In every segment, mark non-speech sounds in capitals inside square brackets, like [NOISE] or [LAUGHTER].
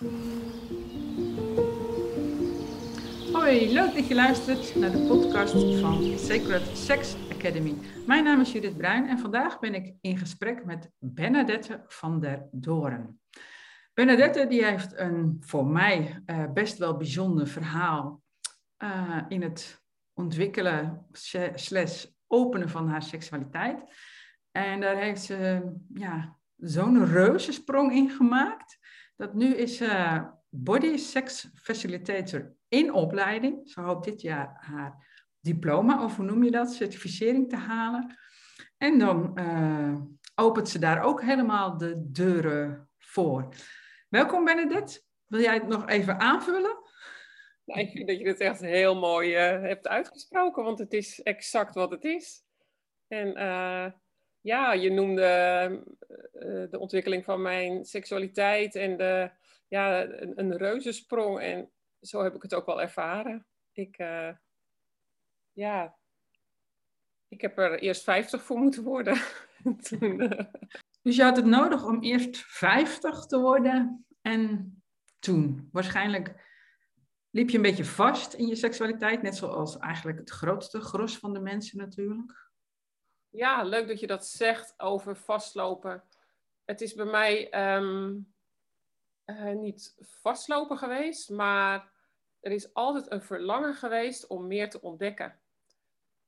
Hoi, leuk dat je luistert naar de podcast van Sacred Sex Academy. Mijn naam is Judith Bruin en vandaag ben ik in gesprek met Bernadette van der Doren. Bernadette die heeft een voor mij uh, best wel bijzonder verhaal uh, in het ontwikkelen slash openen van haar seksualiteit. En daar heeft ze ja, zo'n reuzensprong in gemaakt. Dat nu is ze body sex facilitator in opleiding. Ze hoopt dit jaar haar diploma, of hoe noem je dat, certificering te halen. En dan uh, opent ze daar ook helemaal de deuren voor. Welkom Benedette. Wil jij het nog even aanvullen? Ik vind dat je het echt heel mooi uh, hebt uitgesproken, want het is exact wat het is. En uh, ja, je noemde uh, de ontwikkeling van mijn seksualiteit en de, ja, een, een reuzensprong. En zo heb ik het ook wel ervaren. Ik, ja, ik heb er eerst 50 voor moeten worden. [LAUGHS] Toen, dus je had het nodig om eerst 50 te worden en toen waarschijnlijk liep je een beetje vast in je seksualiteit, net zoals eigenlijk het grootste gros van de mensen natuurlijk. Ja, leuk dat je dat zegt over vastlopen. Het is bij mij um, uh, niet vastlopen geweest, maar er is altijd een verlangen geweest om meer te ontdekken.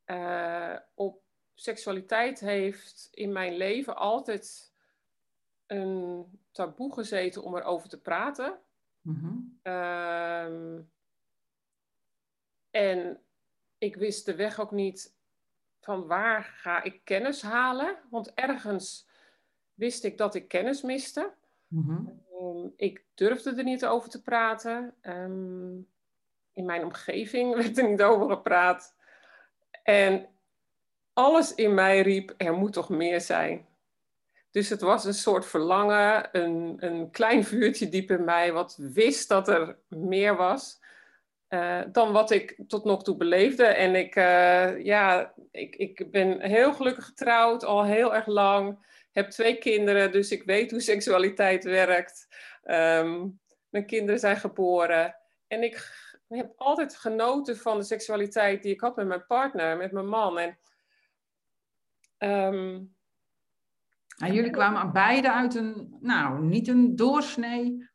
Uh, op seksualiteit heeft in mijn leven altijd een taboe gezeten om erover te praten. Mm-hmm. Um, en ik wist de weg ook niet van waar ga ik kennis halen. Want ergens wist ik dat ik kennis miste. Mm-hmm. um, ik durfde er niet over te praten. Um, in mijn omgeving [LAUGHS] werd er niet over gepraat. En alles in mij riep, er moet toch meer zijn. Dus het was een soort verlangen, een, een klein vuurtje diep in mij, wat wist dat er meer was. Uh, dan wat ik tot nog toe beleefde. En ik, uh, ja, ik, ik ben heel gelukkig getrouwd, al heel erg lang. Heb twee kinderen, dus ik weet hoe seksualiteit werkt. Um, mijn kinderen zijn geboren. En ik heb altijd genoten van de seksualiteit die ik had met mijn partner, met mijn man. En um, en jullie kwamen beide uit een, nou, niet een doorsnee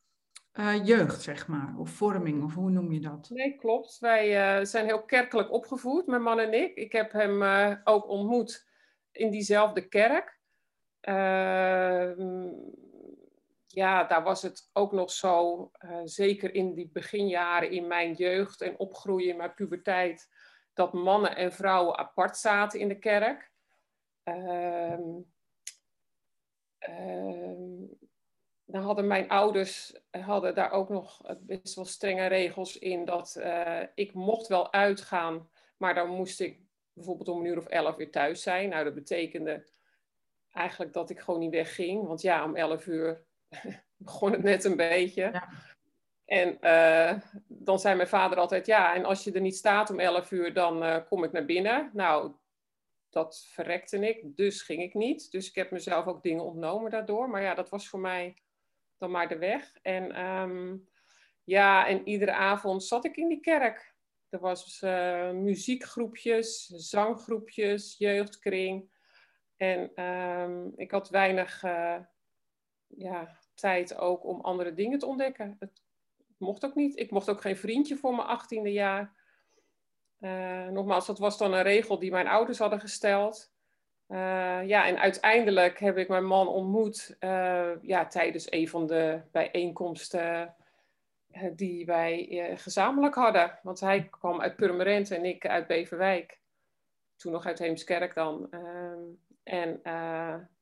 uh, jeugd, zeg maar, of vorming, of hoe noem je dat? Nee, klopt. Wij uh, zijn heel kerkelijk opgevoed, mijn man en ik. Ik heb hem uh, ook ontmoet in diezelfde kerk. Ehm, ja, daar was het ook nog zo, zeker in die beginjaren in mijn jeugd en opgroeien in mijn puberteit, dat mannen en vrouwen apart zaten in de kerk. Ehm, ehm, dan hadden mijn ouders hadden daar ook nog best wel strenge regels in dat uh, ik mocht wel uitgaan, maar dan moest ik bijvoorbeeld om een uur of elf weer thuis zijn. Nou, dat betekende eigenlijk dat ik gewoon niet wegging, want ja, om elf uur [LAUGHS] begon het net een beetje. Ja. En uh, dan zei mijn vader altijd, ja, en als je er niet staat om elf uur, dan uh, kom ik naar binnen. Nou, dat verrekte ik, dus ging ik niet. Dus ik heb mezelf ook dingen ontnomen daardoor. Maar ja, dat was voor mij dan maar de weg. En um, ja, en iedere avond zat ik in die kerk. Er was uh, muziekgroepjes, zanggroepjes, jeugdkring. En um, ik had weinig uh, ja, tijd ook om andere dingen te ontdekken. Het mocht ook niet. Ik mocht ook geen vriendje voor mijn achttiende jaar. Uh, nogmaals, dat was dan een regel die mijn ouders hadden gesteld. Uh, ja, en uiteindelijk heb ik mijn man ontmoet uh, ja, tijdens een van de bijeenkomsten uh, die wij gezamenlijk hadden. Want hij kwam uit Purmerend en ik uit Beverwijk. Toen nog uit Heemskerk dan. Ehm, en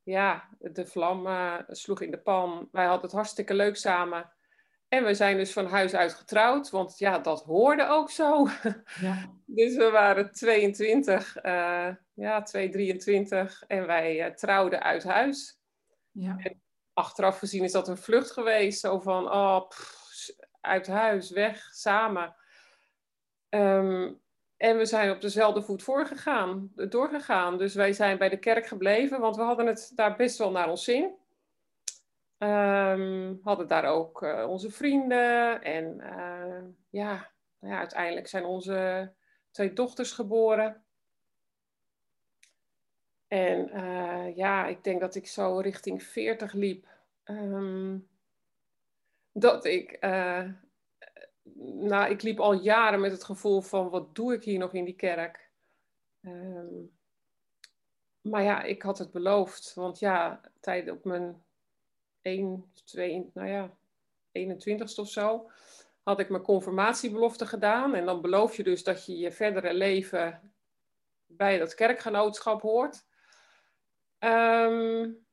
ja, de vlam sloeg in de pan. Wij hadden het hartstikke leuk samen. En we zijn dus van huis uit getrouwd, want ja, dat hoorde ook zo. [LAUGHS] Ja. dus we waren 22, uh, ja, 223 en wij uh, trouwden uit huis. Ja. En achteraf gezien is dat een vlucht geweest, zo van, oh, pff, uit huis, weg, samen. Um, en we zijn op dezelfde voet voorgegaan, doorgegaan. Dus wij zijn bij de kerk gebleven, want we hadden het daar best wel naar ons zin. Um, hadden daar ook uh, onze vrienden. En uh, ja, nou ja, uiteindelijk zijn onze twee dochters geboren. En uh, ja, ik denk dat ik zo richting 40 liep. Um, dat ik, nou, ik liep al jaren met het gevoel van wat doe ik hier nog in die kerk? Um, maar ja, ik had het beloofd. Want ja, tijd op mijn 1, 2, nou ja, 21ste of zo, had ik mijn confirmatiebelofte gedaan. En dan beloof je dus dat je je verdere leven bij dat kerkgenootschap hoort. Um,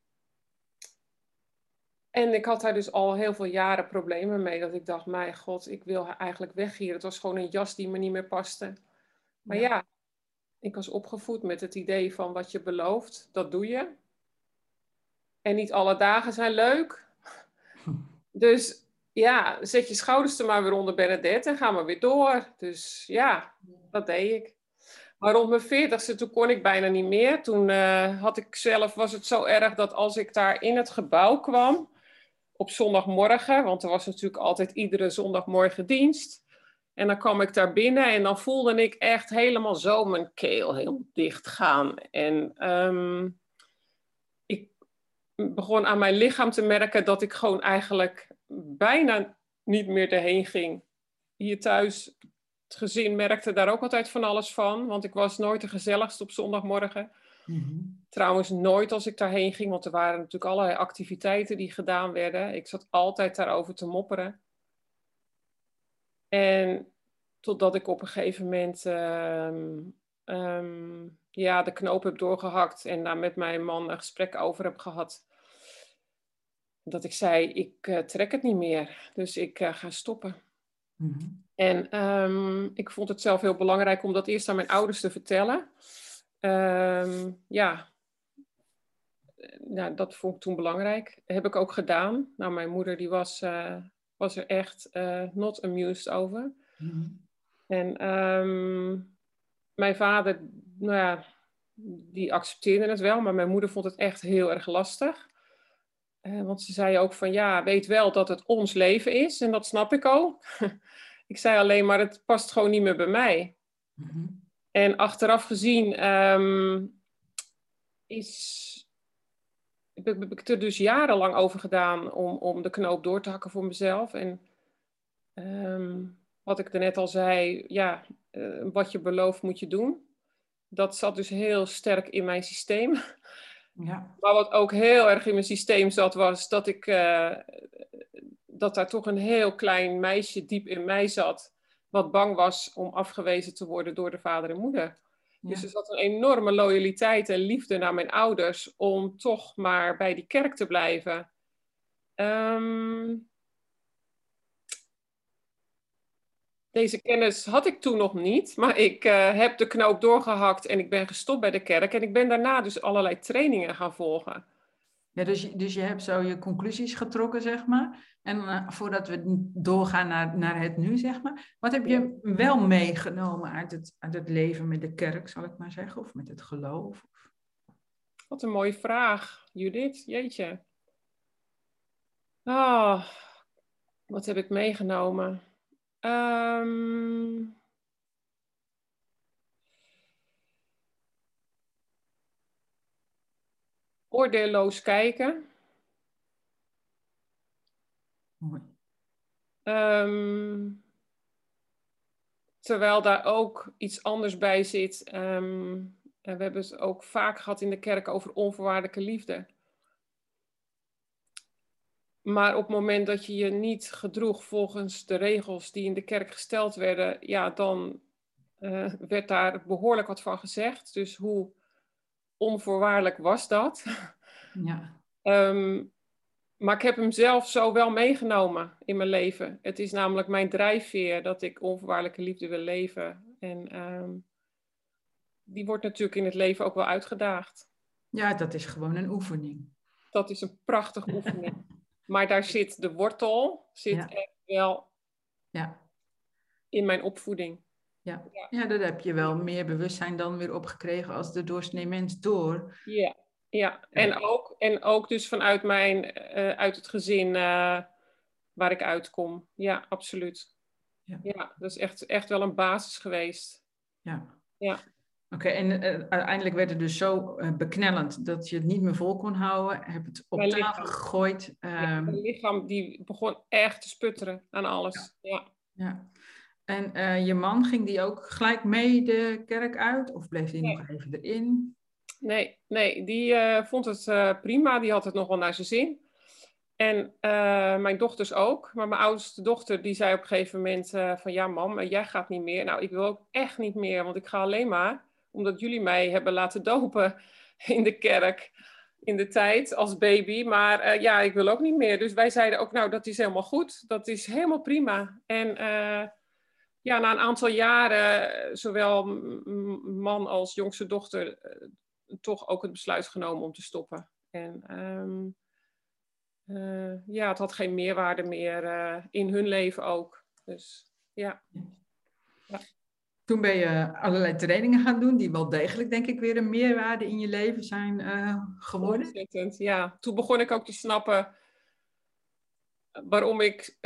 en ik had daar dus al heel veel jaren problemen mee. Dat ik dacht, mijn god, ik wil eigenlijk weg hier. Het was gewoon een jas die me niet meer paste. Maar ja, ja ik was opgevoed met het idee van wat je belooft, dat doe je. En niet alle dagen zijn leuk. Dus ja, zet je schouders er maar weer onder Bernadette en ga maar weer door. Dus ja, dat deed ik. Maar rond mijn veertigste, toen kon ik bijna niet meer. Toen uh, had ik zelf, was het zo erg dat als ik daar in het gebouw kwam, op zondagmorgen, want er was natuurlijk altijd iedere zondagmorgen dienst. En dan kwam ik daar binnen en dan voelde ik echt helemaal zo mijn keel heel dicht gaan. En ik begon aan mijn lichaam te merken dat ik gewoon eigenlijk bijna niet meer erheen ging. Hier thuis, het gezin merkte daar ook altijd van alles van, want ik was nooit de gezelligst op zondagmorgen. Mm Trouwens, nooit als ik daarheen ging, want er waren natuurlijk allerlei activiteiten die gedaan werden. Ik zat altijd daarover te mopperen. En totdat ik op een gegeven moment ehm, ehm, ja, de knoop heb doorgehakt en daar met mijn man een gesprek over heb gehad. Dat ik zei, ik uh, trek het niet meer, dus ik uh, ga stoppen. Mm -hmm. En um, ik vond het zelf heel belangrijk om dat eerst aan mijn ouders te vertellen. ja, nou, dat vond ik toen belangrijk. Dat heb ik ook gedaan. Nou, mijn moeder die was, uh, was er echt not amused over. Mm -hmm. En um, mijn vader, nou ja, die accepteerde het wel, maar mijn moeder vond het echt heel erg lastig. Uh, want ze zei ook van ja, weet wel dat het ons leven is en dat snap ik ook. [LAUGHS] ik zei alleen maar het past gewoon niet meer bij mij. Mm -hmm. En achteraf gezien um, is, heb, heb, ik er dus jarenlang over gedaan om, om de knoop door te hakken voor mezelf. En um, wat ik net al zei, ja, uh, wat je belooft moet je doen. Dat zat dus heel sterk in mijn systeem. Ja. Maar wat ook heel erg in mijn systeem zat, was dat ik uh, dat daar toch een heel klein meisje diep in mij zat, wat bang was om afgewezen te worden door de vader en moeder. Ja. Dus er zat een enorme loyaliteit en liefde naar mijn ouders om toch maar bij die kerk te blijven. Um, Deze kennis had ik toen nog niet, maar ik uh, heb de knoop doorgehakt en ik ben gestopt bij de kerk. En ik ben daarna dus allerlei trainingen gaan volgen. Ja, dus, dus je hebt zo je conclusies getrokken, zeg maar. En uh, voordat we doorgaan naar, naar het nu, zeg maar. Wat heb je wel meegenomen uit het, uit het leven met de kerk, zal ik maar zeggen? Of met het geloof? Wat een mooie vraag, Judith. Jeetje. Ah, oh, wat heb ik meegenomen? Um, oordeelloos kijken. Um, terwijl daar ook iets anders bij zit. Um, en we hebben het ook vaak gehad in de kerk over onvoorwaardelijke liefde. Maar op het moment dat je je niet gedroeg volgens de regels die in de kerk gesteld werden, ja, dan uh, werd daar behoorlijk wat van gezegd. Dus hoe onvoorwaardelijk was dat? [LAUGHS] Ja. um, maar ik heb hem zelf zo wel meegenomen in mijn leven. Het is namelijk mijn drijfveer dat ik onvoorwaardelijke liefde wil leven. En um, die wordt natuurlijk in het leven ook wel uitgedaagd. Ja, dat is gewoon een oefening. Dat is een prachtige [LAUGHS] oefening. Maar daar zit de wortel, zit ja. echt wel ja. in mijn opvoeding. Ja. ja, daar heb je wel meer bewustzijn dan weer opgekregen als de doorsnee mens door. Ja. ja. En, ook, en ook dus vanuit mijn, uh, uit het gezin uh, waar ik uitkom. Ja, absoluut. Ja, ja dat is echt, echt wel een basis geweest. Ja. Ja. Oké, en uh, uiteindelijk werd het dus zo beknellend dat je het niet meer vol kon houden. Heb het op mijn tafel lichaam. gegooid. Um... Ja, mijn lichaam die begon echt te sputteren aan alles. Ja. ja. En uh, je man, ging die ook gelijk mee de kerk uit? Of bleef die nee. nog even erin? Nee, nee die vond het prima. Die had het nog wel naar zijn zin. En mijn dochters ook. Maar mijn oudste dochter die zei op een gegeven moment van... Ja mam, jij gaat niet meer. Nou, ik wil ook echt niet meer. Want ik ga alleen maar omdat jullie mij hebben laten dopen [LAUGHS] in de kerk in de tijd als baby. Maar ja, ik wil ook niet meer. Dus wij zeiden ook, nou, dat is helemaal goed. Dat is helemaal prima. En ja, na een aantal jaren, zowel man als jongste dochter, toch ook het besluit genomen om te stoppen. En uh, ja, het had geen meerwaarde meer in hun leven ook. Dus ja. Toen ben je allerlei trainingen gaan doen, die wel degelijk, denk ik, weer een meerwaarde in je leven zijn geworden. Ontzettend, ja. Toen begon ik ook te snappen waarom ik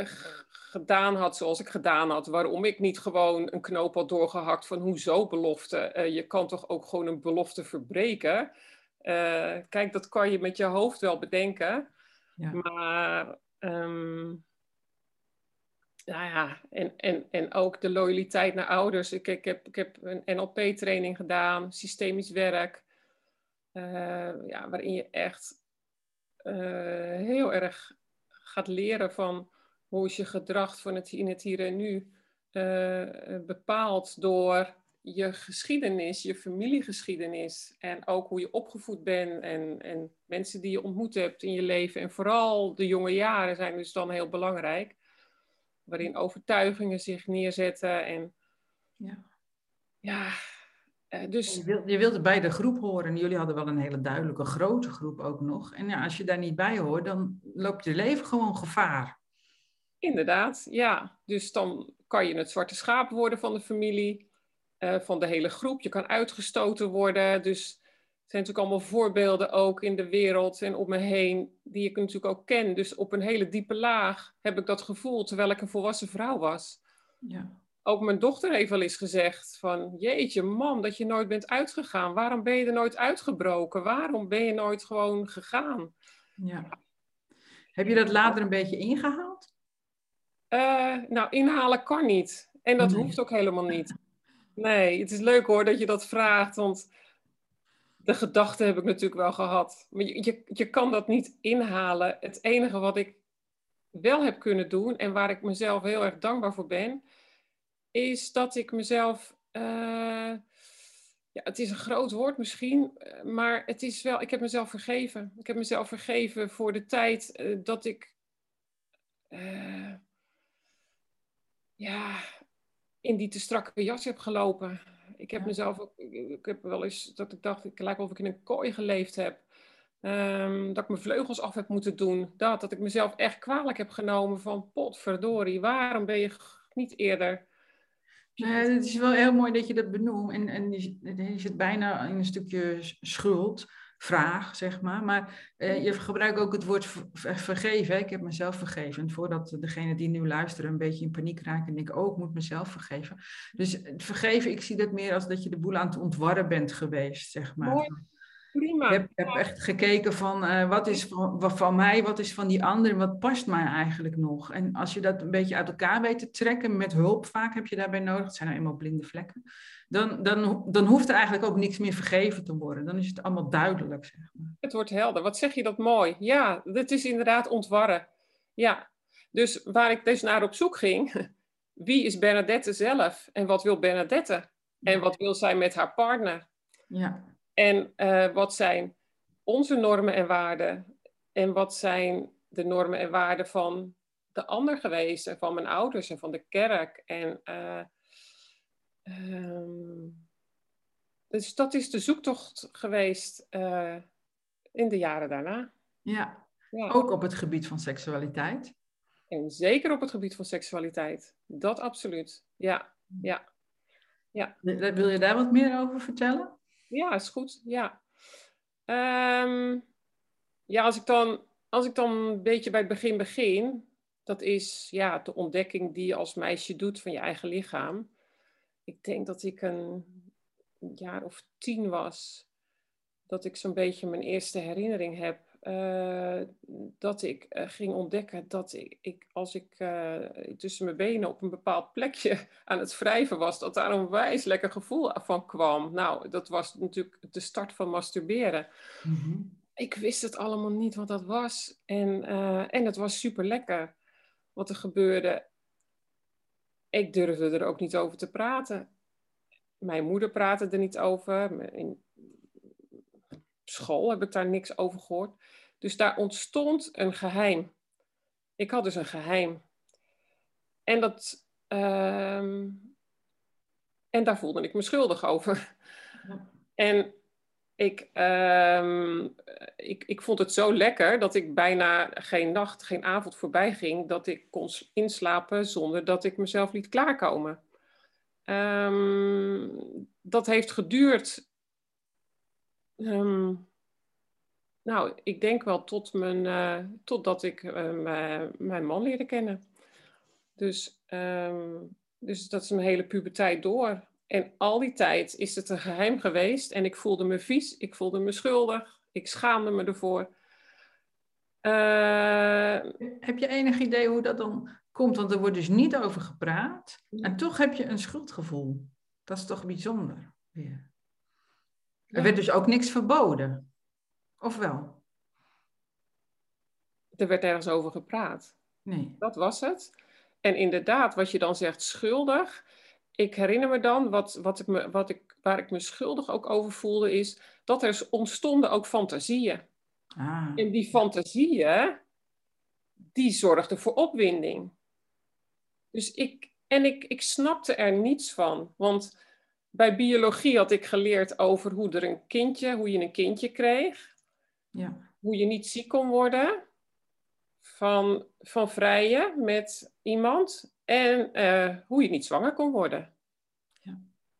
gedaan had zoals ik gedaan had. Waarom ik niet gewoon een knoop had doorgehakt van hoezo belofte. Uh, je kan toch ook gewoon een belofte verbreken. Uh, kijk, dat kan je met je hoofd wel bedenken. Ja. Maar um, nou ja, en, en, en ook de loyaliteit naar ouders. Ik, ik, heb, ik heb een NLP-training gedaan, systemisch werk. Uh, ja, waarin je echt heel erg gaat leren van hoe is je gedrag van het, in het hier en nu uh, bepaald door je geschiedenis, je familiegeschiedenis en ook hoe je opgevoed bent en, en mensen die je ontmoet hebt in je leven. En vooral de jonge jaren zijn dus dan heel belangrijk, waarin overtuigingen zich neerzetten en ja, ja uh, dus... Je, wil, je wilde bij de groep horen. Jullie hadden wel een hele duidelijke grote groep ook nog. En ja, als je daar niet bij hoort, dan loopt je leven gewoon gevaar. Inderdaad, ja. Dus dan kan je het zwarte schaap worden van de familie, uh, van de hele groep. Je kan uitgestoten worden. Dus zijn natuurlijk allemaal voorbeelden ook in de wereld en om me heen, die ik natuurlijk ook ken. Dus op een hele diepe laag heb ik dat gevoel terwijl ik een volwassen vrouw was. Ja. Ook mijn dochter heeft wel eens gezegd van, jeetje man, dat je nooit bent uitgegaan. Waarom ben je er nooit uitgebroken? Waarom ben je nooit gewoon gegaan? Ja. Heb je dat later een beetje ingehaald? Uh, nou, inhalen kan niet. En dat hoeft ook helemaal niet. Nee, het is leuk hoor dat je dat vraagt, want de gedachte heb ik natuurlijk wel gehad. Maar je, je, kan dat niet inhalen. Het enige wat ik wel heb kunnen doen en waar ik mezelf heel erg dankbaar voor ben, is dat ik mezelf. Uh, ja, het is een groot woord misschien, maar het is wel. Ik heb mezelf vergeven. Ik heb mezelf vergeven voor de tijd uh, dat ik. Ja, in die te strakke jas heb gelopen. Ik heb mezelf ook, ik heb wel eens dat ik dacht, ik lijkt of ik in een kooi geleefd heb. Um, dat ik mijn vleugels af heb moeten doen. Dat, dat ik mezelf echt kwalijk heb genomen van potverdorie, waarom ben je niet eerder... Ja, het is wel heel mooi dat je dat benoemt. En, en je, je zit bijna in een stukje schuld vraag, zeg maar. Maar uh, je gebruikt ook het woord vergeven. Ik heb mezelf vergeven. Voordat degene die nu luisteren een beetje in paniek raken en ik ook moet mezelf vergeven. Dus vergeven, ik zie dat meer als dat je de boel aan het ontwarren bent geweest, zeg maar. Mooi. Prima. Ik heb, echt gekeken van uh, wat is van, wat van mij, wat is van die ander, wat past mij eigenlijk nog. En als je dat een beetje uit elkaar weet te trekken, met hulp vaak heb je daarbij nodig, het zijn nou eenmaal blinde vlekken, dan, dan, dan hoeft er eigenlijk ook niks meer vergeven te worden. Dan is het allemaal duidelijk. Zeg maar. Het wordt helder. Wat zeg je dat mooi? Ja, dit is inderdaad ontwarren. Ja, dus waar ik dus naar op zoek ging, [LAUGHS] wie is Bernadette zelf en wat wil Bernadette? En wat wil zij met haar partner? Ja. En uh, wat zijn onze normen en waarden? En wat zijn de normen en waarden van de ander geweest? En van mijn ouders en van de kerk? En uh, um, dus dat is de zoektocht geweest uh, in de jaren daarna. Ja. ja, ook op het gebied van seksualiteit. En zeker op het gebied van seksualiteit. Dat absoluut. Ja, ja. ja. Wil je daar wat meer over vertellen? Ja, is goed. Ja. Ehm, ja, als ik, dan, als ik dan een beetje bij het begin begin, dat is ja, de ontdekking die je als meisje doet van je eigen lichaam. Ik denk dat ik een jaar of tien was, dat ik zo'n beetje mijn eerste herinnering heb. Uh, dat ik uh, ging ontdekken dat ik, ik als ik uh, tussen mijn benen op een bepaald plekje [LAUGHS] aan het wrijven was, dat daar een wijs lekker gevoel van kwam. Nou, dat was natuurlijk de start van masturberen. Mm -hmm. Ik wist het allemaal niet wat dat was. En, en het was super lekker wat er gebeurde. Ik durfde er ook niet over te praten. Mijn moeder praatte er niet over. In school heb ik daar niks over gehoord. Dus daar ontstond een geheim. Ik had dus een geheim. En, dat, uh, en daar voelde ik me schuldig over. Ja. En ik, um, ik, ik vond het zo lekker dat ik bijna geen nacht, geen avond voorbij ging dat ik kon inslapen zonder dat ik mezelf liet klaarkomen. Um, dat heeft geduurd. Um, nou, ik denk wel tot mijn, uh, totdat ik uh, mijn man leerde kennen. Dus, dus dat is een hele puberteit door. En al die tijd is het een geheim geweest en ik voelde me vies, ik voelde me schuldig, ik schaamde me ervoor. Uh... Heb je enig idee hoe dat dan komt? Want er wordt dus niet over gepraat en toch heb je een schuldgevoel. Dat is toch bijzonder. Ja. Er werd dus ook niks verboden, of wel? Er werd ergens over gepraat. Nee. Dat was het. En inderdaad, wat je dan zegt, schuldig ik herinner me dan, wat, wat ik me, wat ik, waar ik me schuldig ook over voelde, is dat er ontstonden ook fantasieën. Ah. En die fantasieën, die zorgden voor opwinding. Dus ik, en ik, ik snapte er niets van. Want bij biologie had ik geleerd over hoe, er een kindje, hoe je een kindje kreeg. Ja. Hoe je niet ziek kon worden van, van vrijen met iemand. En uh, hoe je niet zwanger kon worden. Ja.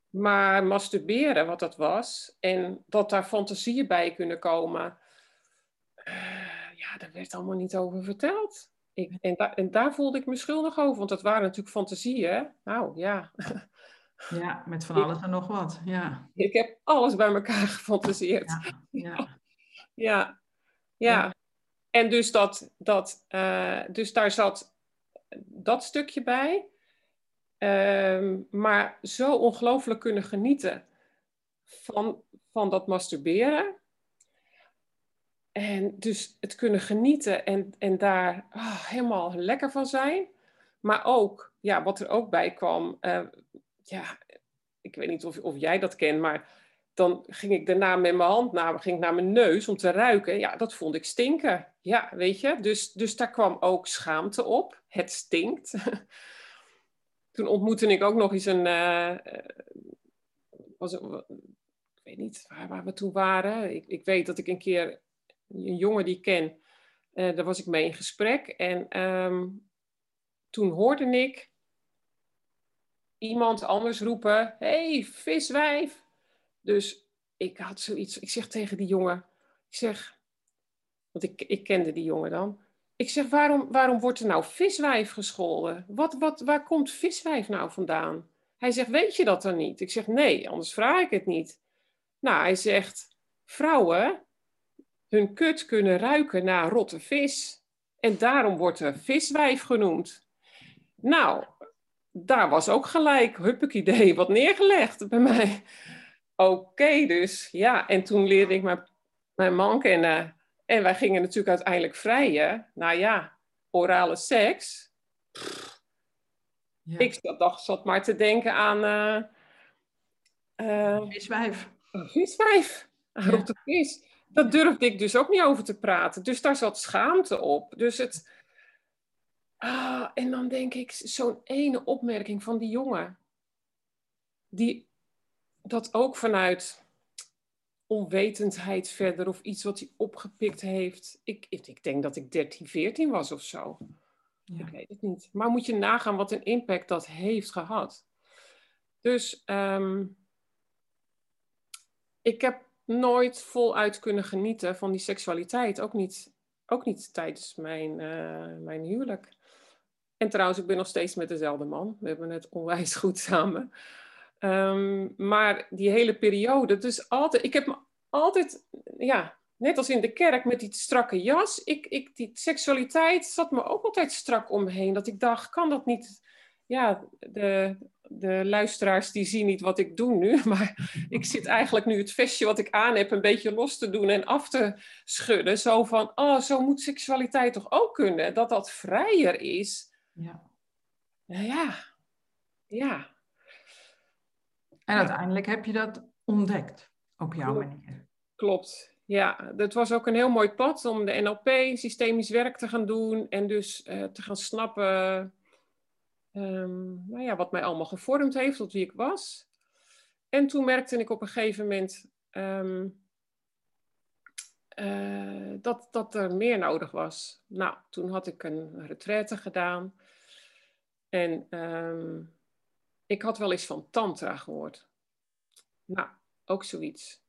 Maar masturberen, wat dat was, en dat daar fantasieën bij kunnen komen, uh, ja, daar werd allemaal niet over verteld. Ik, en, da en, daar voelde ik me schuldig over, want dat waren natuurlijk fantasieën. Nou ja. [LAUGHS] Ja, met van alles en nog wat. Ja. Ik heb alles bij elkaar [LAUGHS] gefantaseerd. Ja. [LAUGHS] ja. ja. ja. En dus, dat, dat, uh, dus daar zat dat stukje bij. Um, maar zo ongelooflijk kunnen genieten van, van dat masturberen. En dus het kunnen genieten en, en daar oh, helemaal lekker van zijn. Maar ook, ja, wat er ook bij kwam, uh, ja, ik weet niet of, of jij dat kent, maar dan ging ik daarna met mijn hand naar, ging ik naar mijn neus om te ruiken. Ja, dat vond ik stinken. Ja, weet je. Dus, dus daar kwam ook schaamte op. Het stinkt. [LAUGHS] Toen ontmoette ik ook nog eens een... Uh, was, ik weet niet waar, waar, we toen waren. Ik, ik weet dat ik een keer een jongen die ik ken, uh, daar was ik mee in gesprek. En um, toen hoorde ik iemand anders roepen: hey, viswijf! Dus ik had zoiets, ik zeg tegen die jongen, ik zeg, want ik, ik kende die jongen dan. Ik zeg, waarom, waarom wordt er nou viswijf gescholden? Wat, wat, waar komt viswijf nou vandaan? Hij zegt, weet je dat dan niet? Ik zeg, nee, anders vraag ik het niet. Nou, hij zegt, vrouwen, hun kut kunnen ruiken naar rotte vis. En daarom wordt er viswijf genoemd. Nou, daar was ook gelijk, huppakee wat neergelegd bij mij. Oké, dus ja. En toen leerde ik mijn, mijn man kennen. En wij gingen natuurlijk uiteindelijk vrijen. Nou ja, orale seks. Ja. Ik dacht, zat maar te denken aan... Uh, uh, viswijf. Viswijf. Ja. vis. Dat durfde ik dus ook niet over te praten. Dus daar zat schaamte op. Dus het... Ah, en dan denk ik, zo'n ene opmerking van die jongen. Die dat ook vanuit onwetendheid verder of iets wat hij opgepikt heeft. Ik, ik denk dat ik 13, 14 was of zo. Ja. Ik weet het niet. Maar moet je nagaan wat een impact dat heeft gehad. Dus um, ik heb nooit voluit kunnen genieten van die seksualiteit. Ook niet, ook niet tijdens mijn, uh, mijn huwelijk. En trouwens, ik ben nog steeds met dezelfde man. We hebben het onwijs [LAUGHS] goed samen. Um, maar die hele periode, dus altijd, ik heb me altijd, ja, net als in de kerk met die strakke jas, ik, ik, die seksualiteit zat me ook altijd strak omheen. Dat ik dacht, kan dat niet? Ja, de, de luisteraars die zien niet wat ik doe nu, [LAUGHS] maar ik zit eigenlijk nu het vestje wat ik aan heb een beetje los te doen en af te schudden. Zo van, oh, zo moet seksualiteit toch ook kunnen? Dat dat vrijer is. Ja. Nou ja, ja. En uiteindelijk heb je dat ontdekt op jouw manier. Klopt, ja. Dat was ook een heel mooi pad om de NLP, systemisch werk te gaan doen en dus uh, te gaan snappen um, nou ja, wat mij allemaal gevormd heeft tot wie ik was. En toen merkte ik op een gegeven moment um, uh, dat, dat er meer nodig was. Nou, toen had ik een retraite gedaan. En um, ik had wel eens van tantra gehoord. Nou, ook zoiets.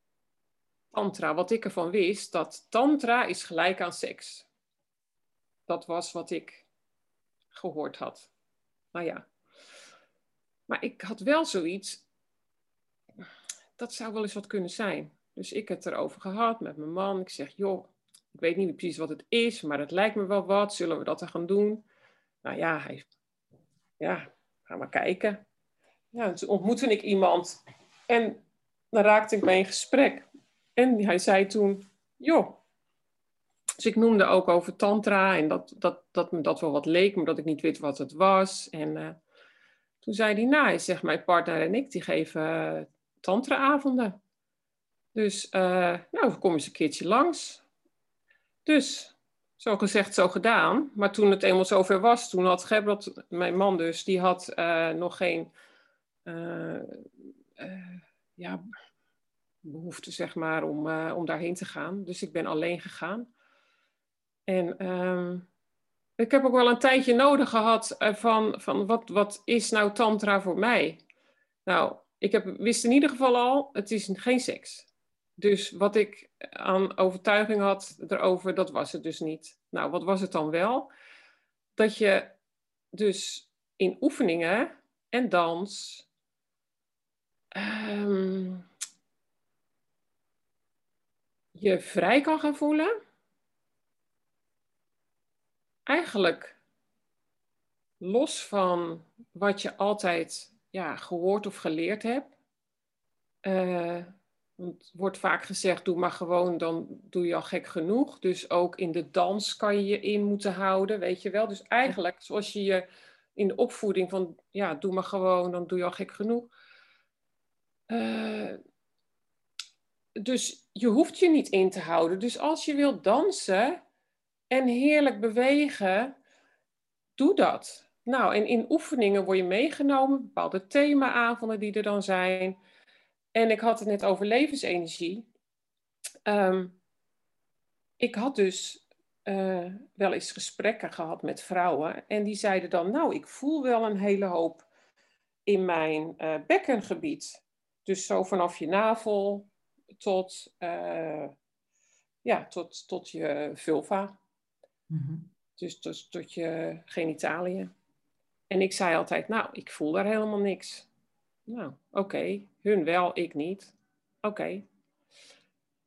Tantra, wat ik ervan wist, dat tantra is gelijk aan seks. Dat was wat ik gehoord had. Nou ja. Maar ik had wel zoiets, dat zou wel eens wat kunnen zijn. Dus ik heb het erover gehad met mijn man. Ik zeg, joh, ik weet niet precies wat het is, maar het lijkt me wel wat. Zullen we dat dan gaan doen? Nou ja, hij, ja, ga maar kijken. Ja, toen ontmoette ik iemand en dan raakte ik bij een gesprek. En hij zei toen, joh. Dus ik noemde ook over tantra en dat, dat, dat me dat wel wat leek, maar dat ik niet weet wat het was. En uh, toen zei hij, nou, hij zegt, mijn partner en ik, die geven uh, tantra-avonden. Dus, uh, nou, kom eens een keertje langs. Dus, zo gezegd, zo gedaan. Maar toen het eenmaal zover was, toen had Gebrot, mijn man dus, die had nog geen ja, behoefte, zeg maar, om, om daarheen te gaan. Dus ik ben alleen gegaan. En um, ik heb ook wel een tijdje nodig gehad van, van wat, wat is nou tantra voor mij? Nou, ik heb, wist in ieder geval al, het is geen seks. Dus wat ik aan overtuiging had erover, dat was het dus niet. Nou, wat was het dan wel? Dat je dus in oefeningen en dans um, je vrij kan gaan voelen. Eigenlijk los van wat je altijd ja, gehoord of geleerd hebt. Uh, het wordt vaak gezegd, doe maar gewoon, dan doe je al gek genoeg. Dus ook in de dans kan je je in moeten houden, weet je wel. Dus eigenlijk, zoals je je in de opvoeding van, ja, doe maar gewoon, dan doe je al gek genoeg. Uh, dus je hoeft je niet in te houden. Dus als je wilt dansen en heerlijk bewegen, doe dat. Nou, en in oefeningen word je meegenomen, bepaalde themaavonden die er dan zijn. En ik had het net over levensenergie. Um, ik had dus uh, wel eens gesprekken gehad met vrouwen. En die zeiden dan, nou, ik voel wel een hele hoop in mijn uh, bekkengebied. Dus zo vanaf je navel tot, uh, ja, tot, tot je vulva. Mm-hmm. Dus tot, tot je genitaliën. En ik zei altijd, nou, ik voel daar helemaal niks. Nou, oké. Hun wel, ik niet. Oké.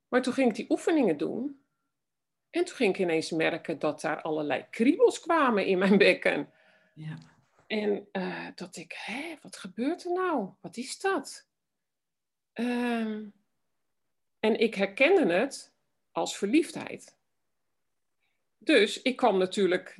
Maar toen ging ik die oefeningen doen. En toen ging ik ineens merken dat daar allerlei kriebels kwamen in mijn bekken. Ja. En uh, dat ik, hé, wat gebeurt er nou? Wat is dat? Uh, en ik herkende het als verliefdheid. Dus ik kwam natuurlijk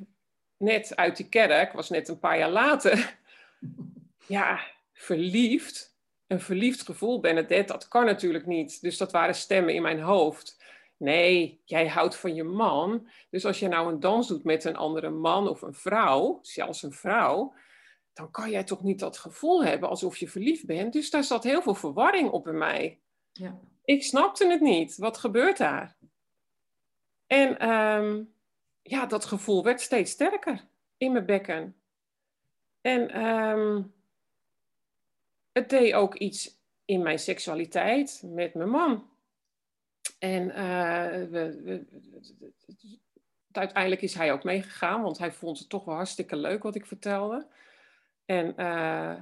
net uit die kerk, was net een paar jaar later. [LAUGHS] Ja, verliefd. Een verliefd gevoel, Bernadette, dat kan natuurlijk niet. Dus dat waren stemmen in mijn hoofd. Nee, jij houdt van je man. Dus als je nou een dans doet met een andere man of een vrouw, zelfs een vrouw, dan kan jij toch niet dat gevoel hebben alsof je verliefd bent. Dus daar zat heel veel verwarring op in mij. Ja. Ik snapte het niet. Wat gebeurt daar? En um, ja, dat gevoel werd steeds sterker in mijn bekken. En um, het deed ook iets in mijn seksualiteit met mijn man. En we, we, uiteindelijk is hij ook meegegaan, want hij vond het toch wel hartstikke leuk wat ik vertelde. En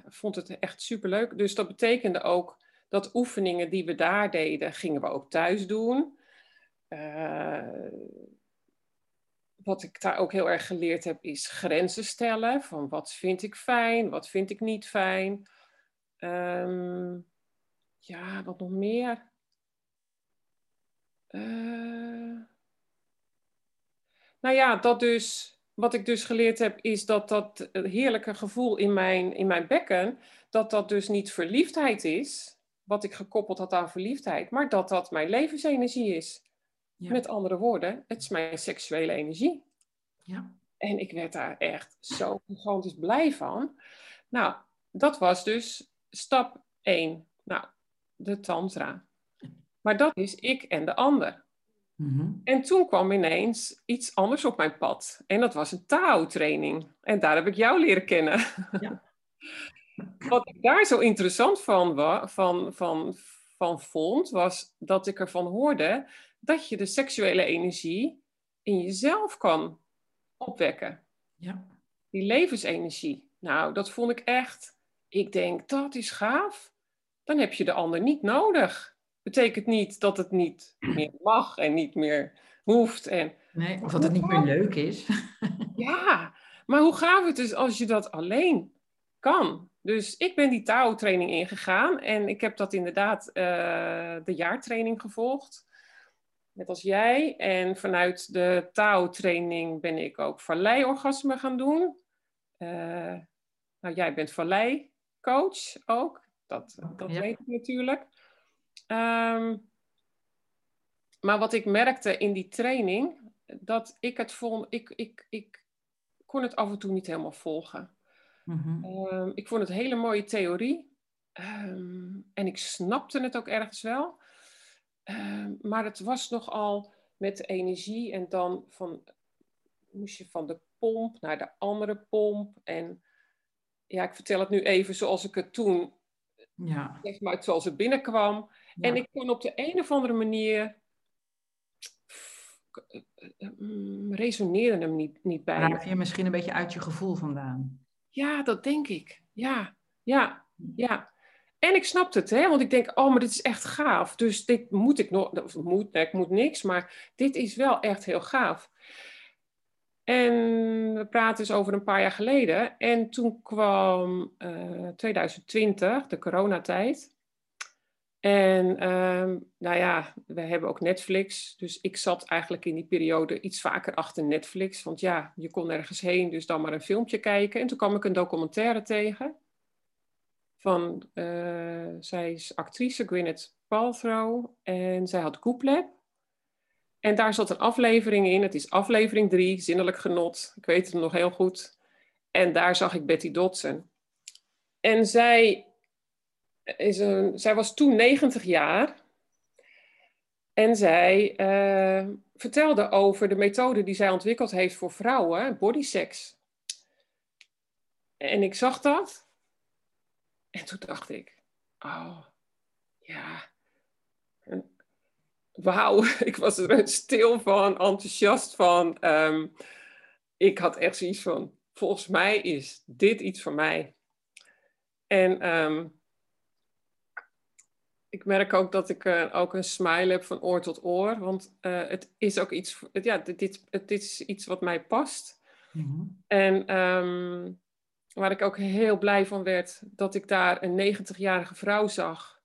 vond het echt superleuk. Dus dat betekende ook dat oefeningen die we daar deden, gingen we ook thuis doen. Uh, wat ik daar ook heel erg geleerd heb, is grenzen stellen. Van wat vind ik fijn, wat vind ik niet fijn. Um, ja, wat nog meer? Uh, nou ja, dat dus, wat ik dus geleerd heb, is dat dat heerlijke gevoel in mijn, in mijn bekken, dat dat dus niet verliefdheid is, wat ik gekoppeld had aan verliefdheid, maar dat dat mijn levensenergie is. Met andere woorden, het is mijn seksuele energie. Ja. En ik werd daar echt zo gigantisch blij van. Nou, dat was dus stap 1. Nou, de tantra. Maar dat is ik en de ander. Mhm. En toen kwam ineens iets anders op mijn pad. En dat was een Tao-training. En daar heb ik jou leren kennen. Ja. [LAUGHS] Wat ik daar zo interessant van, van, van, van vond, was dat ik ervan hoorde dat je de seksuele energie in jezelf kan opwekken. Ja. Die levensenergie. Nou, dat vond ik echt. Ik denk, dat is gaaf. Dan heb je de ander niet nodig. Betekent niet dat het niet meer mag en niet meer hoeft. En, nee, of dat het niet meer leuk is. [LAUGHS] ja, maar hoe gaaf het is als je dat alleen kan. Dus ik ben die Tao-training ingegaan en ik heb dat inderdaad uh, de jaartraining gevolgd net als jij. En vanuit de Tao-training ben ik ook vallei-orgasme gaan doen. Uh, nou, jij bent vallei-coach ook. Dat, dat weet ik natuurlijk. Um, maar wat ik merkte in die training, dat ik het vond, ik, ik, ik kon het af en toe niet helemaal volgen. Mm -hmm. ik vond het hele mooie theorie. Um, en ik snapte het ook ergens wel. Ehm, maar het was nogal met energie en dan van, moest je van de pomp naar de andere pomp. En ja, ik vertel het nu even zoals ik het toen, ja. zeg maar, zoals het binnenkwam. En ik kon op de een of andere manier mm, resoneerde hem niet, niet bij. Raak je misschien een beetje uit je gevoel vandaan? Ja, dat denk ik. Ja, ja, ja. En ik snapte het, hè? want ik denk, oh, maar dit is echt gaaf. Dus dit moet ik nog, of moet, nee, ik moet niks, maar dit is wel echt heel gaaf. En we praten dus over een paar jaar geleden. En toen kwam uh, eh, 2020, de coronatijd. En uh, nou ja, we hebben ook Netflix. Dus ik zat eigenlijk in die periode iets vaker achter Netflix. Want ja, je kon ergens heen, dus dan maar een filmpje kijken. En toen kwam ik een documentaire tegen van, uh, zij is actrice Gwyneth Paltrow en zij had Gooplab. En daar zat een aflevering in, het is aflevering 3, Zinnelijk Genot, ik weet het nog heel goed. En daar zag ik Betty Dodson. En zij, is een, zij was toen 90 jaar. En zij uh, vertelde over de methode die zij ontwikkeld heeft voor vrouwen, bodysex. En ik zag dat en toen dacht ik, oh, ja, wauw, [LAUGHS] ik was er stil van, enthousiast van. Ehm, ik had echt zoiets van, volgens mij is dit iets voor mij. En ehm, ik merk ook dat ik uh, ook een smile heb van oor tot oor, want uh, het is ook iets, ja, dit, is iets wat mij past. Mm En um, waar ik ook heel blij van werd, dat ik daar een 90-jarige vrouw zag.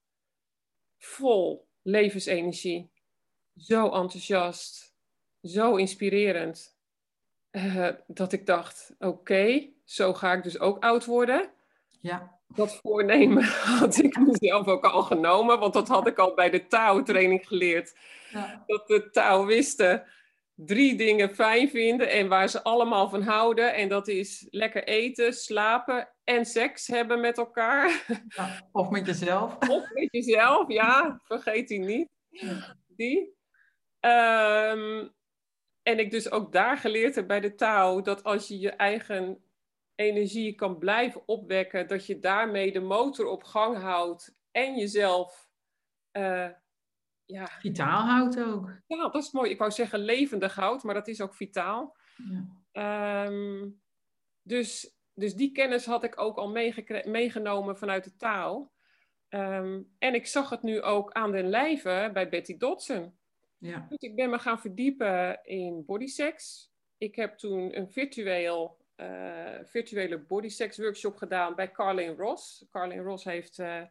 Vol levensenergie. Zo enthousiast. Zo inspirerend. Uh, dat ik dacht, oké, zo ga ik dus ook oud worden. Ja. Dat voornemen [LAUGHS] had ik mezelf ook al genomen, want dat had ik al bij de Tao-training geleerd. Ja. Dat de Taoïsten drie dingen fijn vinden en waar ze allemaal van houden. En dat is lekker eten, slapen en seks hebben met elkaar. Ja, of met jezelf. Of met jezelf, ja. Vergeet die niet. Die. Um, en ik dus ook daar geleerd heb bij de taal dat als je je eigen energie kan blijven opwekken, dat je daarmee de motor op gang houdt en jezelf uh, ja. Vitaal houdt ook. Ja, dat is mooi. Ik wou zeggen levendig houdt, maar dat is ook vitaal. Ja. Ehm, dus, dus die kennis had ik ook al meegenomen vanuit de taal. Ehm, en ik zag het nu ook aan den lijve bij Betty Dodson. Ja. Ik ben me gaan verdiepen in bodysex. Ik heb toen een virtueel, uh, virtuele bodysex workshop gedaan bij Carlin Ross. Carlin Ross heeft uh,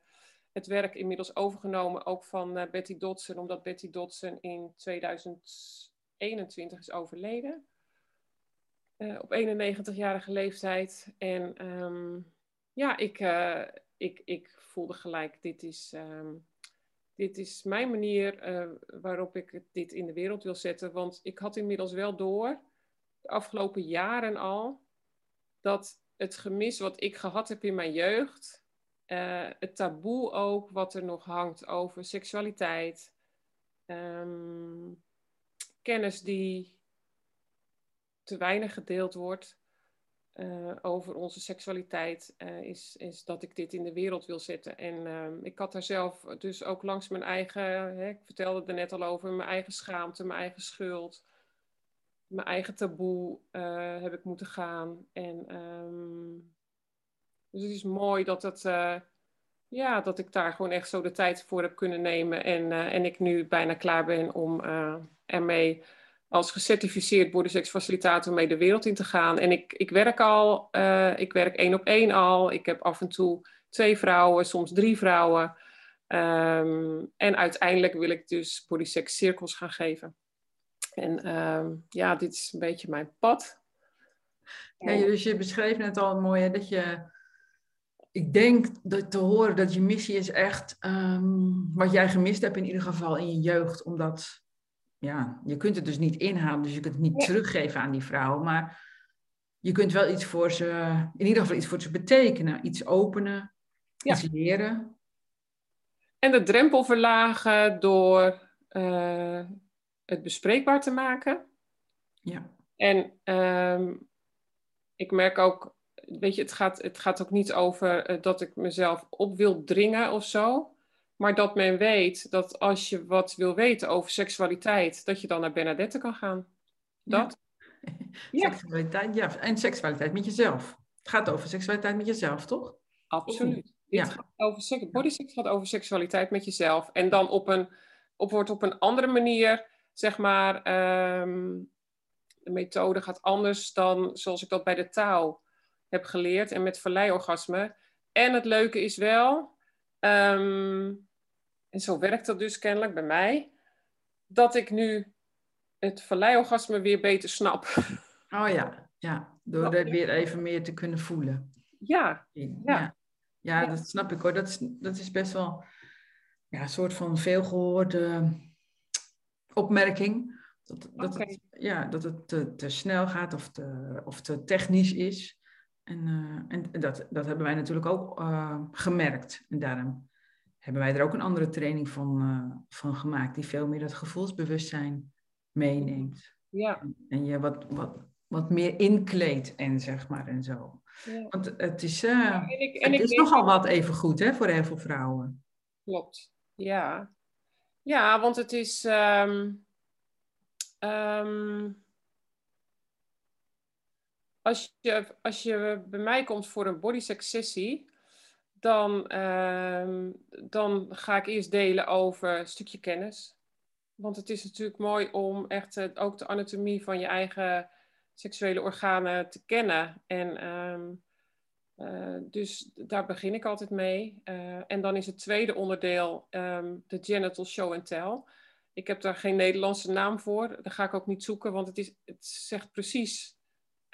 het werk inmiddels overgenomen, ook van uh, Betty Dodson, omdat Betty Dodson in 2021 is overleden. op 91-jarige leeftijd. En um, ja, ik, ik, ik voelde gelijk, dit is, um, dit is mijn manier uh, waarop ik dit in de wereld wil zetten. Want ik had inmiddels wel door, de afgelopen jaren al, dat het gemis wat ik gehad heb in mijn jeugd, uh, het taboe ook wat er nog hangt over seksualiteit, um, kennis die te weinig gedeeld wordt, uh, over onze seksualiteit uh, is, is dat ik dit in de wereld wil zetten. En uh, ik had daar zelf dus ook langs mijn eigen, hè, ik vertelde er net al over, mijn eigen schaamte, mijn eigen schuld, mijn eigen taboe heb ik moeten gaan. En um, dus het is mooi dat het, ja, dat ik daar gewoon echt zo de tijd voor heb kunnen nemen. En, en ik nu bijna klaar ben om ermee als gecertificeerd bodysex mee de wereld in te gaan. En ik, ik werk al, uh, ik werk één op één al. Ik heb af en toe twee vrouwen, soms drie vrouwen. Um, en uiteindelijk wil ik dus bodysex cirkels gaan geven. En um, ja, dit is een beetje mijn pad. Ja, dus je beschreef net al mooi hè, dat je ik denk dat te horen dat je missie is echt um, wat jij gemist hebt in ieder geval in je jeugd, omdat ja, je kunt het dus niet inhalen, dus je kunt het niet teruggeven aan die vrouw, maar je kunt wel iets voor ze, in ieder geval iets voor ze betekenen, iets openen, iets leren. En de drempel verlagen door uh, het bespreekbaar te maken. Ja. En um, ik merk ook, weet je, het gaat, het gaat ook niet over uh, dat ik mezelf op wil dringen of zo. Maar dat men weet dat als je wat wil weten over seksualiteit, dat je dan naar Bernadette kan gaan. Dat? [LAUGHS] Ja. Seksualiteit, ja. En seksualiteit met jezelf. Het gaat over seksualiteit met jezelf, toch? Absoluut. Ja. Gaat over bodysex gaat over seksualiteit met jezelf. En dan op een, op, wordt op een andere manier, zeg maar, um, de methode gaat anders dan zoals ik dat bij de taal heb geleerd en met verleiorgasme. En het leuke is wel, Um, en zo werkt dat dus kennelijk bij mij, dat ik nu het valleiorgasme weer beter snap. Oh ja, ja. door er weer even meer te kunnen voelen. Ja, ja. ja. ja dat snap ik hoor. Dat is, dat is best wel ja, een soort van veelgehoorde opmerking. Dat, dat, het, ja, dat het te, te snel gaat of te, of te technisch is. En, uh, en dat, dat hebben wij natuurlijk ook uh, gemerkt. En daarom hebben wij er ook een andere training van, uh, van gemaakt, die veel meer dat gevoelsbewustzijn meeneemt. Ja. En, je wat, wat, wat meer inkleedt en zeg maar en zo. Ja. Want het is, ja, en ik, en het is nogal wat even goed hè, voor heel veel vrouwen. Klopt, ja. Ja, want het is... Um, um, als je, als je bij mij komt voor een bodysex sessie, dan, uh, dan ga ik eerst delen over een stukje kennis. Want het is natuurlijk mooi om echt uh, ook de anatomie van je eigen seksuele organen te kennen. En um, uh, dus daar begin ik altijd mee. Uh, en dan is het tweede onderdeel um, de genital show and tell. Ik heb daar geen Nederlandse naam voor. Daar ga ik ook niet zoeken, want het, is, het zegt precies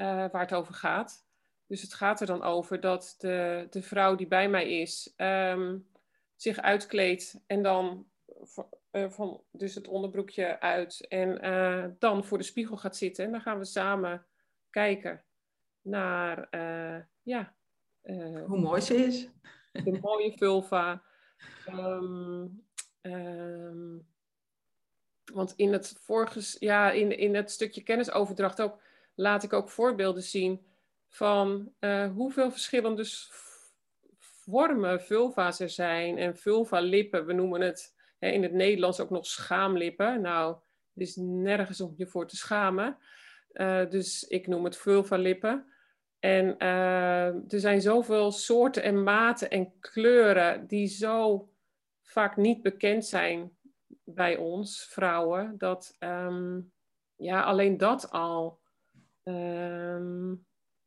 uh, waar het over gaat. Dus het gaat er dan over dat de, de vrouw die bij mij is um, zich uitkleedt en dan uh, van, dus het onderbroekje uit en uh, dan voor de spiegel gaat zitten. En dan gaan we samen kijken naar, ja. Hoe mooi ze is. De [LAUGHS] mooie vulva. Um, um, want in het vorige, ja, in, in het stukje kennisoverdracht ook laat ik ook voorbeelden zien van uh, hoeveel verschillende vormen vulva's er zijn en vulva-lippen. We noemen het in het Nederlands ook nog schaamlippen. Nou, er is nergens om je voor te schamen. Uh, dus ik noem het vulva-lippen. En uh, er zijn zoveel soorten en maten en kleuren die zo vaak niet bekend zijn bij ons, vrouwen, dat um, ja, alleen dat al. Um,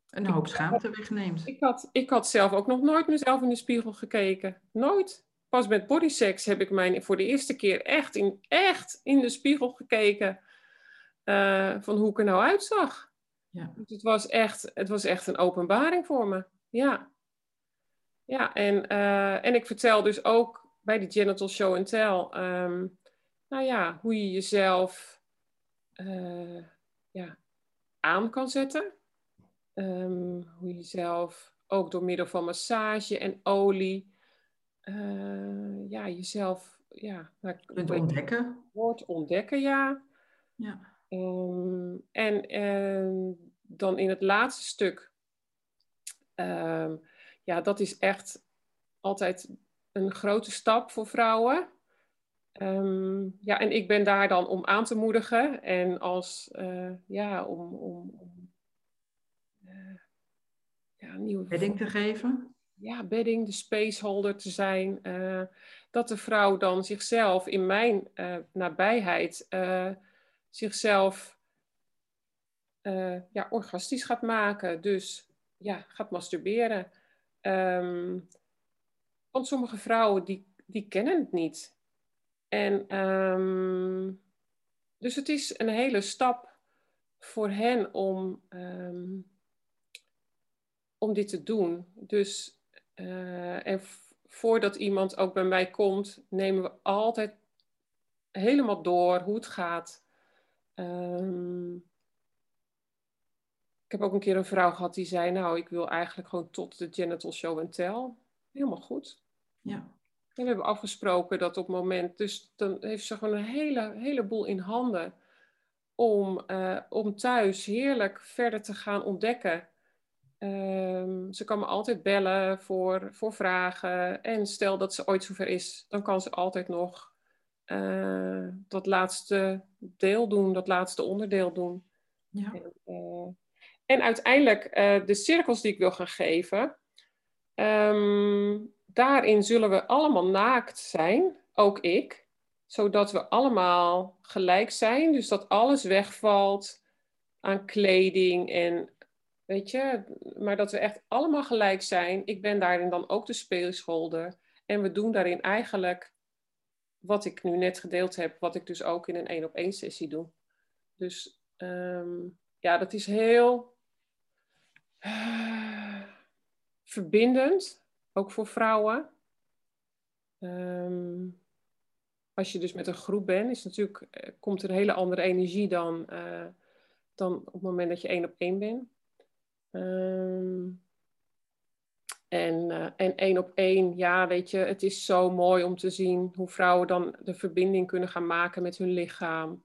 een hoop schaamte wegneemt. Ik had, ik had zelf ook nog nooit mezelf in de spiegel gekeken. Nooit. Pas met bodysex heb ik mij voor de eerste keer echt in, echt in de spiegel gekeken. Uh, van hoe ik er nou uitzag. Ja. Dus het, was echt, het was echt een openbaring voor me. Ja. Ja, en, uh, en ik vertel dus ook bij die Genital Show and Tell. Um, nou ja, hoe je jezelf uh, ja, aan kan zetten. Um, hoe je jezelf ook door middel van massage en olie, uh, ja, jezelf ja, nou, kunt ontdekken. Wordt ontdekken, ja. ja. Um, en um, dan in het laatste stuk, ja, dat is echt altijd een grote stap voor vrouwen. Um, ja, en ik ben daar dan om aan te moedigen en als, uh, ja, om, om, om uh, ja, nieuwe... Bedding te geven? Ja, bedding, de spaceholder te zijn. Uh, dat de vrouw dan zichzelf in mijn nabijheid zichzelf ja, orgastisch gaat maken. Dus ja, gaat masturberen. Um, want sommige vrouwen die, die kennen het niet. En um, dus het is een hele stap voor hen om, um, om dit te doen. Dus uh, en voordat iemand ook bij mij komt, nemen we altijd helemaal door hoe het gaat. Um, ik heb ook een keer een vrouw gehad die zei: Nou, ik wil eigenlijk gewoon tot de genital show en tell. Helemaal goed. Ja we hebben afgesproken dat op het moment, dus dan heeft ze gewoon een hele, heleboel in handen om, uh, om thuis heerlijk verder te gaan ontdekken. Um, ze kan me altijd bellen voor, voor vragen. En stel dat ze ooit zover is, dan kan ze altijd nog uh, dat laatste deel doen, dat laatste onderdeel doen. Ja. En, uh, en uiteindelijk de cirkels die ik wil gaan geven. Um, daarin zullen we allemaal naakt zijn, ook ik, zodat we allemaal gelijk zijn. Dus dat alles wegvalt aan kleding en weet je, maar dat we echt allemaal gelijk zijn. Ik ben daarin dan ook de speelscholder. En we doen daarin eigenlijk wat ik nu net gedeeld heb, wat ik dus ook in een één op één sessie doe. Dus um, ja, dat is heel uh, verbindend ook voor vrouwen. Um, als je dus met een groep bent, is natuurlijk, eh, komt er een hele andere energie dan, uh, dan op het moment dat je één op één bent. Um, en, uh, en één op één, ja, weet je, het is zo mooi om te zien hoe vrouwen dan de verbinding kunnen gaan maken met hun lichaam.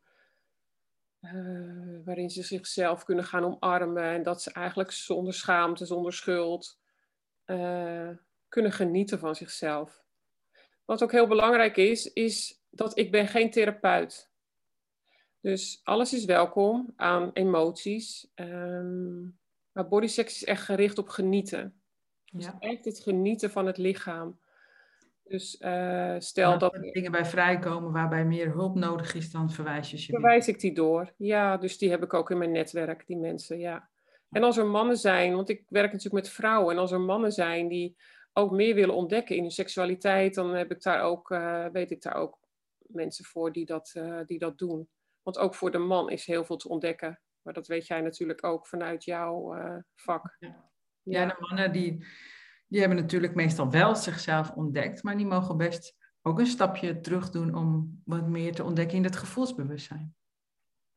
Waarin ze zichzelf kunnen gaan omarmen en dat ze eigenlijk zonder schaamte, zonder schuld uh, kunnen genieten van zichzelf. Wat ook heel belangrijk is, is dat ik ben geen therapeut. Dus alles is welkom aan emoties. Um, maar bodysex is echt gericht op genieten. Dus ja. echt het genieten van het lichaam. Dus uh, stel dat... Er dingen bij vrijkomen waarbij meer hulp nodig is, dan verwijs je ze Verwijs ik die door. Ja, dus die heb ik ook in mijn netwerk, die mensen, ja. En als er mannen zijn, want ik werk natuurlijk met vrouwen, en als er mannen zijn die ook meer willen ontdekken in hun seksualiteit, dan heb ik daar ook, uh, weet ik daar ook mensen voor die dat, uh, die dat doen. Want ook voor de man is heel veel te ontdekken. Maar dat weet jij natuurlijk ook vanuit jouw uh, vak. Ja. ja, de mannen die, die hebben natuurlijk meestal wel zichzelf ontdekt, maar die mogen best ook een stapje terug doen om wat meer te ontdekken in het gevoelsbewustzijn.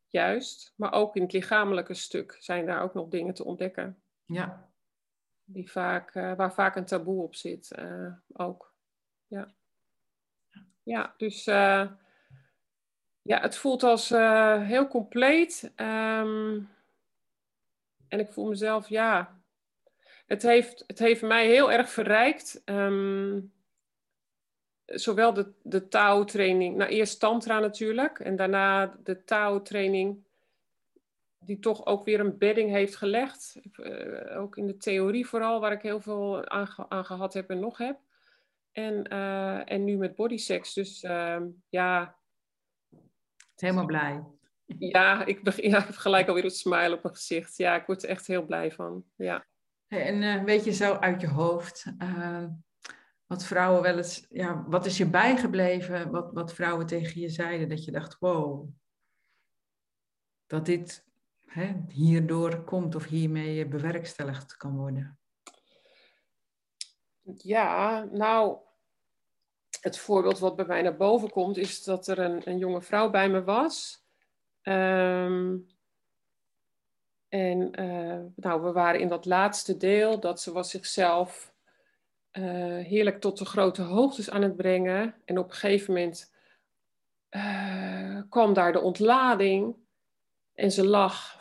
Juist, maar ook in het lichamelijke stuk zijn daar ook nog dingen te ontdekken. Ja, die vaak, uh, waar vaak een taboe op zit uh, ook. Ja, ja dus uh, ja, het voelt als heel compleet. Um, en ik voel mezelf, ja, het heeft, het heeft mij heel erg verrijkt. Um, zowel de, de touwtraining, nou eerst tantra natuurlijk, en daarna de touwtraining, die toch ook weer een bedding heeft gelegd. Uh, ook in de theorie vooral, waar ik heel veel aan, aan gehad heb en nog heb. En, uh, en nu met bodysex. Dus uh, ja. Helemaal blij. [LAUGHS] Ja, ik, begin, ja, ik heb gelijk alweer een smile op mijn gezicht. Ja, ik word er echt heel blij van. Ja. En uh, weet je zo uit je hoofd, uh, wat vrouwen wel eens, ja, wat is je bijgebleven, wat, wat vrouwen tegen je zeiden, dat je dacht, wow, dat dit hierdoor komt of hiermee bewerkstelligd kan worden? Ja, nou, het voorbeeld wat bij mij naar boven komt, is dat er een, een jonge vrouw bij me was. Um, en uh, nou, we waren in dat laatste deel, dat ze was zichzelf uh, heerlijk tot de grote hoogtes aan het brengen. En op een gegeven moment uh, kwam daar de ontlading en ze lag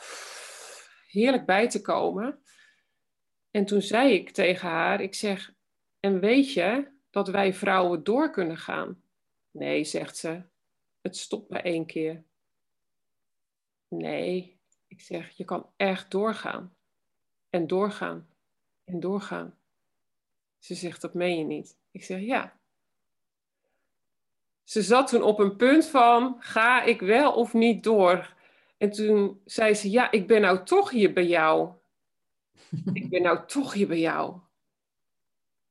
heerlijk bij te komen. En toen zei ik tegen haar, ik zeg, en weet je dat wij vrouwen door kunnen gaan? Nee, zegt ze, het stopt bij één keer. Nee, ik zeg, je kan echt doorgaan. En doorgaan. En doorgaan. Ze zegt, dat meen je niet. Ik zeg, ja. Ze zat toen op een punt van, ga ik wel of niet door? En toen zei ze, ja, ik ben nou toch hier bij jou. [LAUGHS] ik ben nou toch hier bij jou.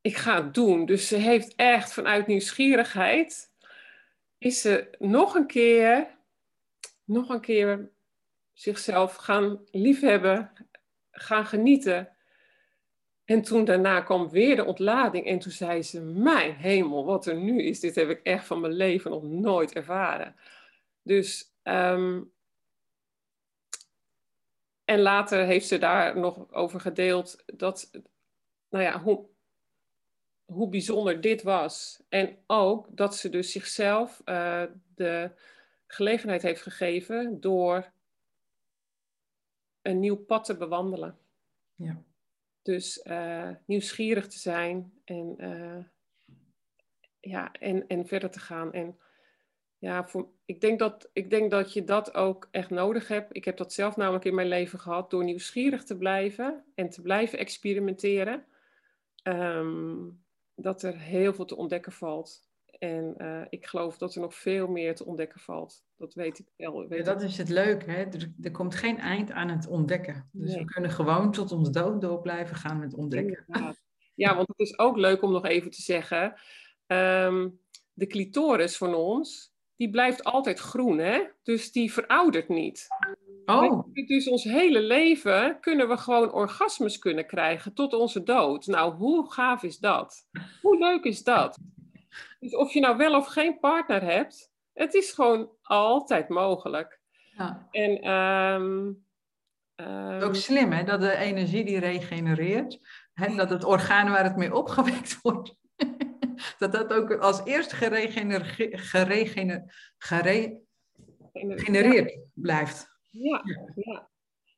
Ik ga het doen. Dus ze heeft echt vanuit nieuwsgierigheid, is ze nog een keer, nog een keer zichzelf gaan liefhebben, gaan genieten. En toen daarna kwam weer de ontlading en toen zei ze, mijn hemel, wat er nu is, dit heb ik echt van mijn leven nog nooit ervaren. Dus, um, en later heeft ze daar nog over gedeeld dat, nou ja, hoe, hoe bijzonder dit was. En ook dat ze dus zichzelf uh, de gelegenheid heeft gegeven door een nieuw pad te bewandelen. Ja. Dus uh, nieuwsgierig te zijn en, uh, ja, en, en verder te gaan. En ja, voor, ik, denk dat, ik denk dat je dat ook echt nodig hebt. Ik heb dat zelf namelijk in mijn leven gehad door nieuwsgierig te blijven en te blijven experimenteren. Um, dat er heel veel te ontdekken valt. En uh, ik geloof dat er nog veel meer te ontdekken valt. Dat weet ik wel. Weet ja, dat is het leuke. Hè? Er, er, komt geen eind aan het ontdekken. Dus nee. we kunnen gewoon tot ons dood door blijven gaan met ontdekken. Ja, want het is ook leuk om nog even te zeggen. Um, de clitoris van ons, die blijft altijd groen. Hè? Dus die veroudert niet. Oh. Dus ons hele leven kunnen we gewoon orgasmes kunnen krijgen tot onze dood. Nou, hoe gaaf is dat? Hoe leuk is dat? Dus of je nou wel of geen partner hebt, het is gewoon altijd mogelijk. Ja. En, um, um, ook slim, hè? Dat de energie die regenereert, hè? dat het orgaan waar het mee opgewekt wordt, [LAUGHS] dat dat ook als eerste geregenereerd gere, blijft. Ja, ja.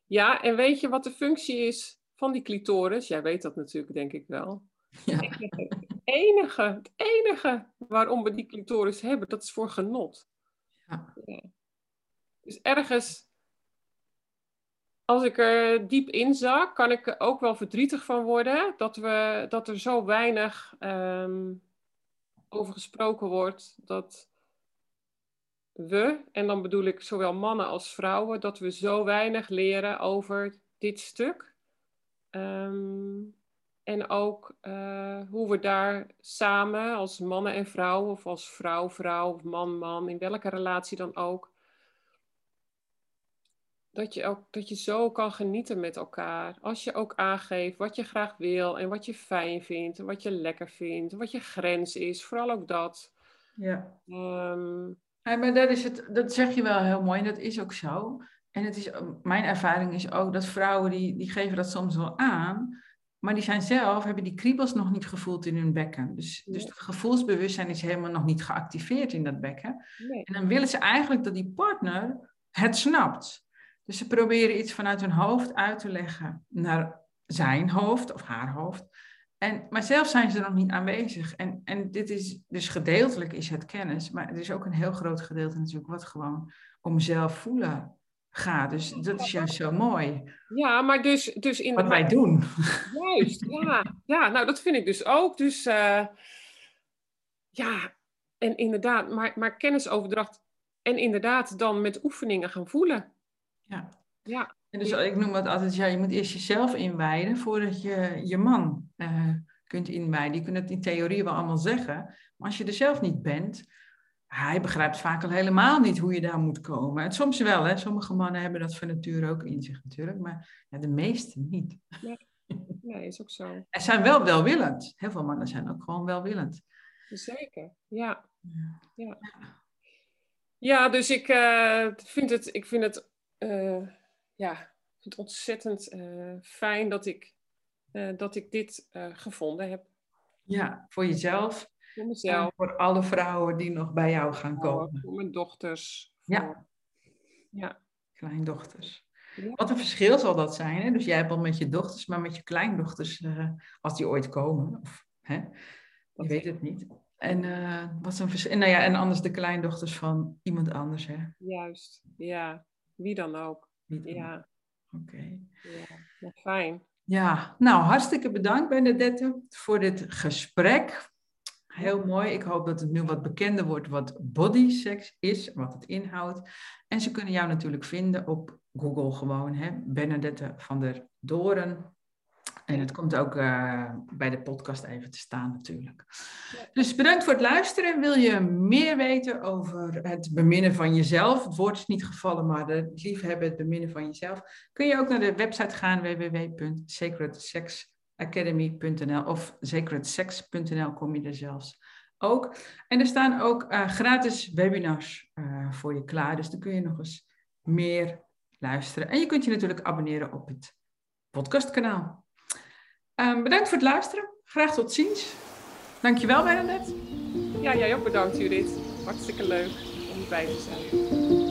ja, en weet je wat de functie is van die clitoris? Jij weet dat natuurlijk, denk ik wel. Ja. Het enige, het enige waarom we die clitoris hebben, dat is voor genot. Ja. ja. Dus ergens, als ik er diep in zak, kan ik er ook wel verdrietig van worden dat, we, dat er zo weinig um, over gesproken wordt. Dat we, en dan bedoel ik zowel mannen als vrouwen, dat we zo weinig leren over dit stuk. Um, en ook uh, hoe we daar samen als mannen en vrouw, of als vrouw, vrouw, of man, man, in welke relatie dan ook, dat je, ook, dat je zo kan genieten met elkaar. Als je ook aangeeft wat je graag wil en wat je fijn vindt, en wat je lekker vindt, wat je grens is, vooral ook dat. Ja. Um, ja maar dat, is het, dat zeg je wel heel mooi en dat is ook zo. En het is, mijn ervaring is ook dat vrouwen die, die geven dat soms wel aan. Maar die zijn zelf, hebben die kriebels nog niet gevoeld in hun bekken. Dus, dus het gevoelsbewustzijn is helemaal nog niet geactiveerd in dat bekken. Nee. En dan willen ze eigenlijk dat die partner het snapt. Dus ze proberen iets vanuit hun hoofd uit te leggen naar zijn hoofd of haar hoofd. En, maar zelf zijn ze nog niet aanwezig. En, en dit is dus gedeeltelijk is het kennis, maar er is ook een heel groot gedeelte natuurlijk wat gewoon om zelf voelen gaat. Dus dat is juist zo mooi. Ja, maar dus, dus in wat wij doen. Juist, ja. Ja, nou dat vind ik dus ook. Dus uh, ja, en inderdaad, maar, maar kennisoverdracht en inderdaad dan met oefeningen gaan voelen. Ja. ja. En dus ik noem het altijd, ja, je moet eerst jezelf inwijden voordat je je man uh, kunt inwijden. Je kunt het in theorie wel allemaal zeggen, maar als je er zelf niet bent, hij begrijpt vaak al helemaal niet hoe je daar moet komen. En soms wel, hè. Sommige mannen hebben dat van nature ook in zich natuurlijk, maar ja, de meeste niet. Nee. nee, is ook zo. [LAUGHS] En zijn wel welwillend. Heel veel mannen zijn ook gewoon welwillend. Zeker, ja. Ja, ja. dus ik uh, vind het, ik vind het, uh, ja, vind het ontzettend uh, fijn dat ik, dat ik dit gevonden heb. Ja, voor jezelf. Voor mezelf. En voor alle vrouwen die nog bij jou gaan komen. Voor mijn dochters. Voor... Ja. ja. Kleindochters. Ja. Wat een verschil zal dat zijn. Hè? Dus jij hebt al met je dochters, maar met je kleindochters, als die ooit komen. Of, hè? Je weet het niet. En, uh, wat een en, nou ja, en anders de kleindochters van iemand anders, hè? Juist, ja. Wie dan ook. Wie dan ja. Oké. Ja, fijn. Ja, nou hartstikke bedankt Benedette voor dit gesprek. Heel mooi. Ik hoop dat het nu wat bekender wordt wat body sex is, wat het inhoudt. En ze kunnen jou natuurlijk vinden op Google gewoon, hè? Benedette van der Doren. En het komt ook uh, bij de podcast even te staan natuurlijk. Dus bedankt voor het luisteren. Wil je meer weten over het beminnen van jezelf? Het woord is niet gevallen, maar het liefhebben, het beminnen van jezelf. Kun je ook naar de website gaan www.sacredsexacademy.nl of sacredsex.nl kom je er zelfs ook. En er staan ook uh, gratis webinars uh, voor je klaar. Dus dan kun je nog eens meer luisteren. En je kunt je natuurlijk abonneren op het podcastkanaal. Um, bedankt voor het luisteren. Graag tot ziens. Dankjewel, Bernadette. Ja, jij ook bedankt, Judith. Hartstikke leuk om erbij te zijn.